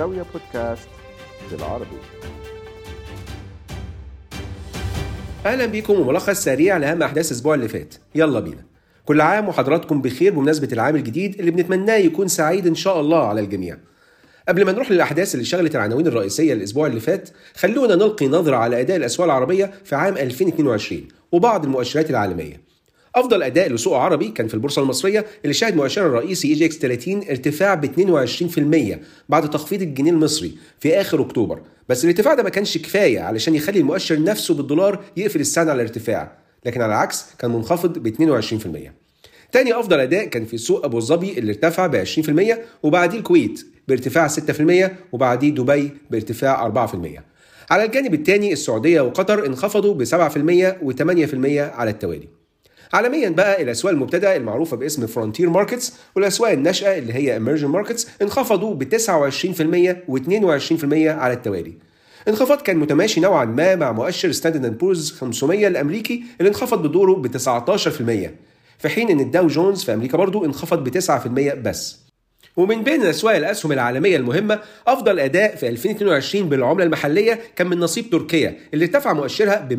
الزاوية بودكاست بالعربي. أهلا بيكم وملخص سريع لأهم أحداث الأسبوع اللي فات. يلا بينا. كل عام وحضراتكم بخير بمناسبة العام الجديد اللي بنتمناه يكون سعيد إن شاء الله على الجميع. قبل ما نروح للأحداث اللي شغلت العناوين الرئيسية الأسبوع اللي فات خلونا نلقي نظرة على أداء الأسواق العربية في عام 2022 وبعض المؤشرات العالمية. أفضل أداء لسوق عربي كان في البورصة المصرية اللي شهد مؤشرها الرئيسي EGX 30 ارتفاع ب 22% بعد تخفيض الجنيه المصري في آخر أكتوبر. بس الارتفاع ده ما كانش كفاية علشان يخلي المؤشر نفسه بالدولار يقفل السنة على الارتفاع لكن على العكس كان منخفض ب 22% تاني أفضل أداء كان في سوق أبو ظبي اللي ارتفع ب 20% وبعديه الكويت بارتفاع 6% وبعديه دبي بارتفاع 4% على الجانب الثاني السعودية وقطر انخفضوا ب 7% و8% على التوالي. عالميا بقى الأسواق المبتدئة المعروفة باسم frontier markets والأسواق الناشئة اللي هي emerging markets انخفضوا ب 29% و22% على التوالي. انخفاض كان متماشي نوعا ما مع مؤشر ستاندرد اند بورز 500 الأمريكي اللي انخفض بدوره ب 19% في حين إن الداو جونز في أمريكا برضه انخفض ب 9% بس. ومن بين اسواق الأسهم العالمية المهمة أفضل أداء في 2022 بالعملة المحلية كان من نصيب تركيا اللي ارتفع مؤشرها ب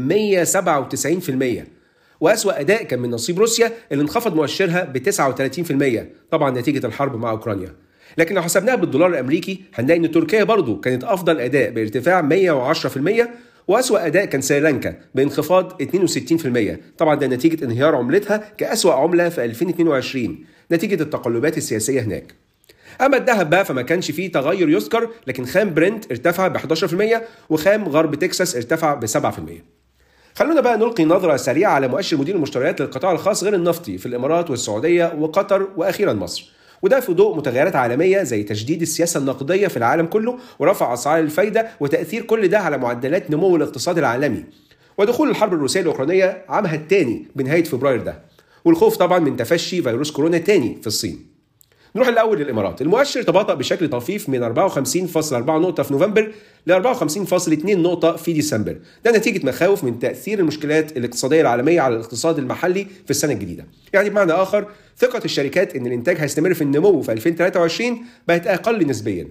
197% وأسوأ أداء كان من نصيب روسيا اللي انخفض مؤشرها ب 39% طبعا نتيجة الحرب مع أوكرانيا. لكن لو حسبناها بالدولار الأمريكي هنلاقي إن تركيا برضو كانت أفضل أداء بارتفاع 110% وأسوأ أداء كان سريلانكا بانخفاض 62% طبعا ده نتيجة انهيار عملتها كأسوأ عملة في 2022 نتيجة التقلبات السياسية هناك. أما الذهب بقى فما كانش فيه تغير يذكر لكن خام برنت ارتفع ب 11% وخام غرب تكساس ارتفع ب 7% خلونا بقى نلقي نظرة سريعة على مؤشر مدير المشتريات للقطاع الخاص غير النفطي في الإمارات والسعودية وقطر وأخيرا مصر. وده في ضوء متغيرات عالمية زي تجديد السياسة النقدية في العالم كله ورفع أسعار الفايدة وتأثير كل ده على معدلات نمو الاقتصاد العالمي. ودخول الحرب الروسية الأوكرانية عامها الثاني بنهاية فبراير ده. والخوف طبعا من تفشي فيروس كورونا تاني في الصين. نروح الأول للإمارات. المؤشر تباطأ بشكل طفيف من 54.4 نقطة في نوفمبر ل 54.2 نقطة في ديسمبر. ده نتيجة مخاوف من تأثير المشكلات الاقتصادية العالمية على الاقتصاد المحلي في السنة الجديدة. يعني بمعنى آخر ثقة الشركات إن الإنتاج هيستمر في النمو في 2023 بقت أقل نسبيا.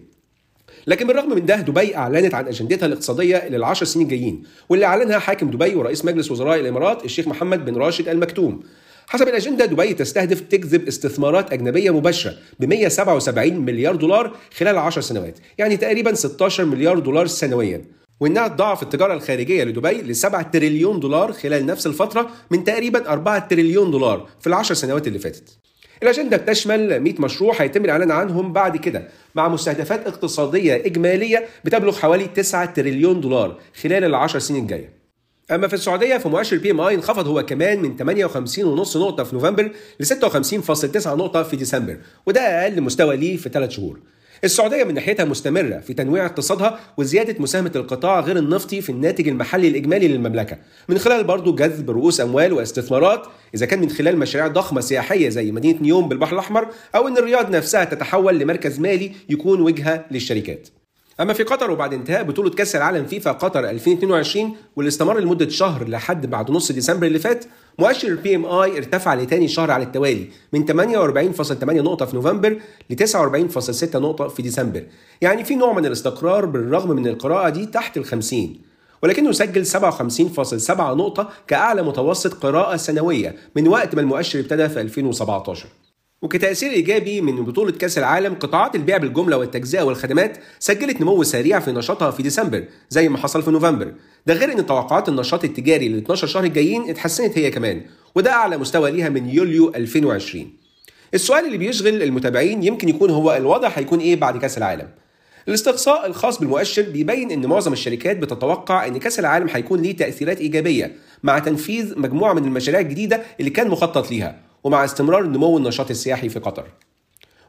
لكن بالرغم من ده دبي أعلنت عن أجندتها الاقتصادية للعشر سنين الجايين واللي أعلنها حاكم دبي ورئيس مجلس وزراء الإمارات الشيخ محمد بن راشد المكتوم. حسب الأجندة دبي تستهدف تجذب استثمارات أجنبية مباشرة ب 177 مليار دولار خلال 10 سنوات يعني تقريبا 16 مليار دولار سنويا. وإنها تضاعف التجارة الخارجية لدبي ل 7 تريليون دولار خلال نفس الفترة من تقريبا 4 تريليون دولار في العشر سنوات اللي فاتت. الأجندة بتشمل 100 مشروع هيتم الإعلان عنهم بعد كده مع مستهدفات اقتصادية إجمالية بتبلغ حوالي 9 تريليون دولار خلال العشر سنين الجاية. أما في السعودية فمؤشر PMI انخفض هو كمان من 58.5 نقطة في نوفمبر ل 56.9 نقطة في ديسمبر وده أقل مستوى ليه في ثلاث شهور. السعودية من ناحيتها مستمرة في تنويع اقتصادها وزيادة مساهمة القطاع غير النفطي في الناتج المحلي الإجمالي للمملكة من خلال برضه جذب رؤوس أموال واستثمارات إذا كان من خلال مشاريع ضخمة سياحية زي مدينة نيوم بالبحر الأحمر أو إن الرياض نفسها تتحول لمركز مالي يكون وجهة للشركات. أما في قطر وبعد انتهاء بطولة كأس العالم فيفا قطر 2022 واللي استمر لمدة شهر لحد بعد نص ديسمبر اللي فات مؤشر ال PMI ارتفع لتاني شهر على التوالي من 48.8 نقطة في نوفمبر ل 49.6 نقطة في ديسمبر. يعني في نوع من الاستقرار بالرغم من القراءة دي تحت ال 50 ولكنه سجل 57.7 نقطة كأعلى متوسط قراءة سنوية من وقت ما المؤشر ابتدى في 2017 وكتأثير إيجابي من بطولة كأس العالم قطاعات البيع بالجملة والتجزئة والخدمات سجلت نمو سريع في نشاطها في ديسمبر زي ما حصل في نوفمبر. ده غير إن توقعات النشاط التجاري لل 12 شهر الجايين اتحسنت هي كمان وده أعلى مستوى ليها من يوليو 2020 السؤال اللي بيشغل المتابعين يمكن يكون هو الوضع هيكون إيه بعد كأس العالم؟ الاستقصاء الخاص بالمؤشر بيبين إن معظم الشركات بتتوقع إن كأس العالم هيكون ليه تأثيرات إيجابية مع تنفيذ مجموعة من المشاريع الجديدة اللي كان مخطط ليها. ومع استمرار نمو النشاط السياحي في قطر.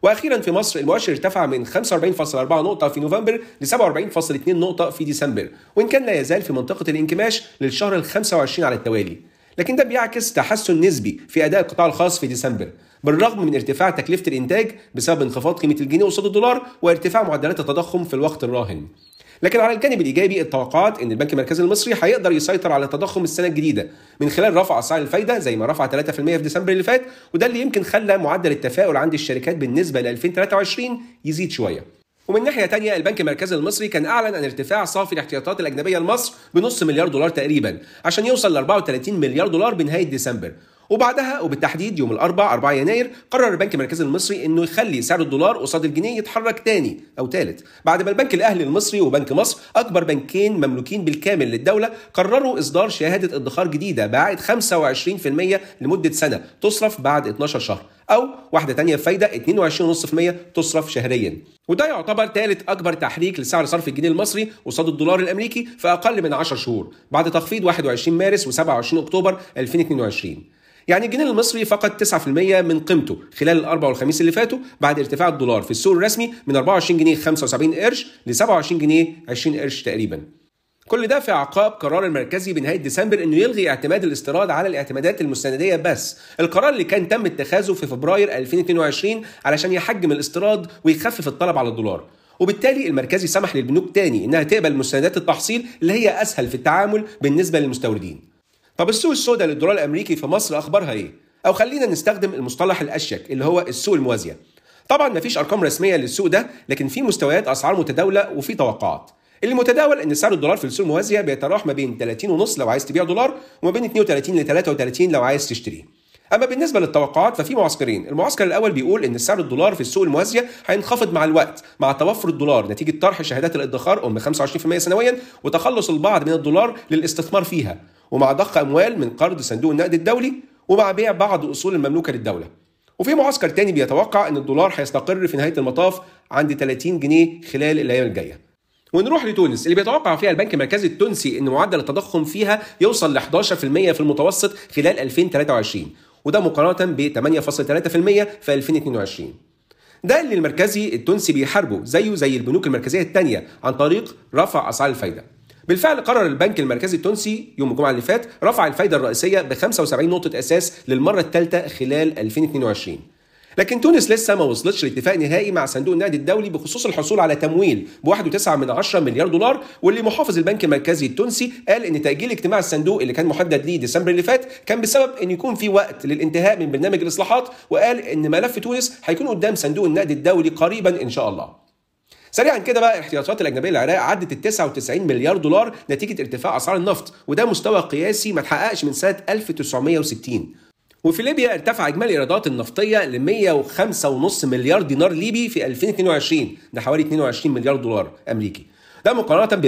وأخيرا في مصر المؤشر ارتفع من 45.4 نقطة في نوفمبر ل 47.2 نقطة في ديسمبر وإن كان لا يزال في منطقة الانكماش للشهر ال 25 على التوالي لكن ده بيعكس تحسن نسبي في أداء القطاع الخاص في ديسمبر بالرغم من ارتفاع تكلفة الإنتاج بسبب انخفاض قيمة الجنيه قصاد الدولار وارتفاع معدلات التضخم في الوقت الراهن لكن على الجانب الإيجابي التوقعات إن البنك المركزي المصري هيقدر يسيطر على التضخم السنة الجديدة من خلال رفع أسعار الفايدة زي ما رفع 3% في ديسمبر اللي فات وده اللي يمكن خلى معدل التفاؤل عند الشركات بالنسبة ل 2023 يزيد شوية. ومن ناحية تانية البنك المركزي المصري كان أعلن عن ارتفاع صافي الاحتياطات الأجنبية لمصر بنص مليار دولار تقريبا عشان يوصل ل 34 مليار دولار بنهاية ديسمبر. وبعدها وبالتحديد يوم الأربعاء 4 يناير قرر البنك المركزي المصري إنه يخلي سعر الدولار قصاد الجنيه يتحرك تاني أو ثالث بعد ما البنك الأهلي المصري وبنك مصر أكبر بنكين مملوكين بالكامل للدولة قرروا إصدار شهادة ادخار جديدة بعائد 25% لمدة سنة تصرف بعد 12 شهر. أو واحدة تانية بفايده 22.5% تصرف شهريا. وده يعتبر ثالث أكبر تحريك لسعر صرف الجنيه المصري قصاد الدولار الأمريكي في أقل من 10 شهور بعد تخفيض 21 مارس و27 أكتوبر 2022 يعني الجنيه المصري فقد 9% من قيمته خلال الأربع والخميس اللي فاتوا بعد ارتفاع الدولار في السوق الرسمي من 24 جنيه 75 قرش ل 27 جنيه 20 قرش تقريبا كل ده في اعقاب قرار المركزي بنهاية ديسمبر إنه يلغي اعتماد الاستيراد على الاعتمادات المستندية بس، القرار اللي كان تم اتخاذه في فبراير 2022 علشان يحجم الاستيراد ويخفف الطلب على الدولار. وبالتالي المركزي سمح للبنوك تاني إنها تقبل مستندات التحصيل اللي هي أسهل في التعامل بالنسبة للمستوردين. طب السوق السوداء للدولار الأمريكي في مصر أخبارها إيه؟ أو خلينا نستخدم المصطلح الأشيك اللي هو السوق الموازية. طبعا مفيش أرقام رسمية للسوق ده لكن في مستويات أسعار متداولة وفي توقعات. اللي متداول إن سعر الدولار في السوق الموازية بيتراوح ما بين 30 ونص لو عايز تبيع دولار وما بين 32 ل 33 لو عايز تشتريه. أما بالنسبة للتوقعات ففي معسكرين، المعسكر الأول بيقول إن سعر الدولار في السوق الموازية هينخفض مع الوقت مع توفر الدولار نتيجة طرح شهادات الادخار أم 25% سنويا وتخلص البعض من الدولار للاستثمار فيها، ومع ضخ أموال من قرض صندوق النقد الدولي ومع بيع بعض الاصول المملوكه للدولة. وفي معسكر تاني بيتوقع إن الدولار هيستقر في نهاية المطاف عند 30 جنيه خلال الأيام الجاية. ونروح لتونس اللي بيتوقع فيها البنك المركزي التونسي إن معدل التضخم فيها يوصل ل 11% في المتوسط خلال 2023 وده مقارنة ب 8.3% في 2022 ده اللي المركزي التونسي بيحاربه زيه زي البنوك المركزية الثانية عن طريق رفع أسعار الفايدة بالفعل قرر البنك المركزي التونسي يوم الجمعة اللي فات رفع الفايدة الرئيسية ب 75 نقطة أساس للمرة الثالثة خلال 2022 لكن تونس لسه ما وصلتش لاتفاق نهائي مع صندوق النقد الدولي بخصوص الحصول على تمويل ب 1.9 من 10 مليار دولار واللي محافظ البنك المركزي التونسي قال إن تأجيل اجتماع الصندوق اللي كان محدد ليه ديسمبر اللي فات كان بسبب إن يكون في وقت للانتهاء من برنامج الإصلاحات وقال إن ملف تونس هيكون قدام صندوق النقد الدولي قريبا إن شاء الله. سريعا كده بقى الاحتياطات الأجنبية للعراق عدت ال 99 مليار دولار نتيجة ارتفاع أسعار النفط وده مستوى قياسي ما اتحققش من سنة 1960 وفي ليبيا ارتفع إجمالي الإيرادات النفطية ل 105.5 مليار دينار ليبي في 2022 ده حوالي 22 مليار دولار أمريكي. ده مقارنة ب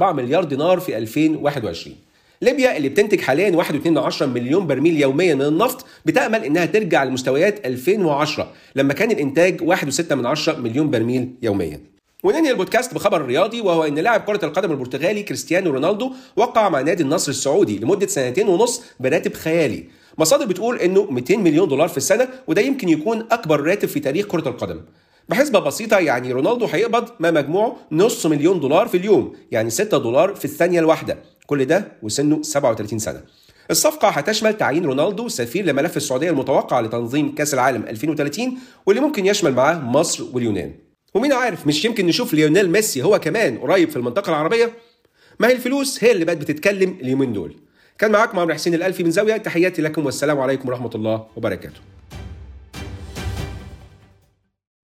103.4 مليار دينار في 2021 ليبيا اللي بتنتج حاليا 1.2 مليون برميل يوميا من النفط بتأمل إنها ترجع لمستويات 2010 لما كان الإنتاج 1.6 مليون برميل يوميا. وننهي البودكاست بخبر رياضي وهو إن لاعب كرة القدم البرتغالي كريستيانو رونالدو وقع مع نادي النصر السعودي لمدة سنتين ونص براتب خيالي. مصادر بتقول إنه 200 مليون دولار في السنة وده يمكن يكون أكبر راتب في تاريخ كرة القدم. بحسبة بسيطة يعني رونالدو هيقبض ما مجموعه نص مليون دولار في اليوم يعني 6 دولار في الثانية الواحدة. كل ده وسنه 37 سنة الصفقة هتشمل تعيين رونالدو سفير لملف السعودية المتوقع لتنظيم كأس العالم 2030 واللي ممكن يشمل معاه مصر واليونان. ومين عارف مش يمكن نشوف ليونيل ميسي هو كمان قريب في المنطقة العربية؟ ما هي الفلوس هي اللي بقت بتتكلم اليومين دول. كان معاكم عمرو حسين الألفي من زاوية تحياتي لكم والسلام عليكم ورحمة الله وبركاته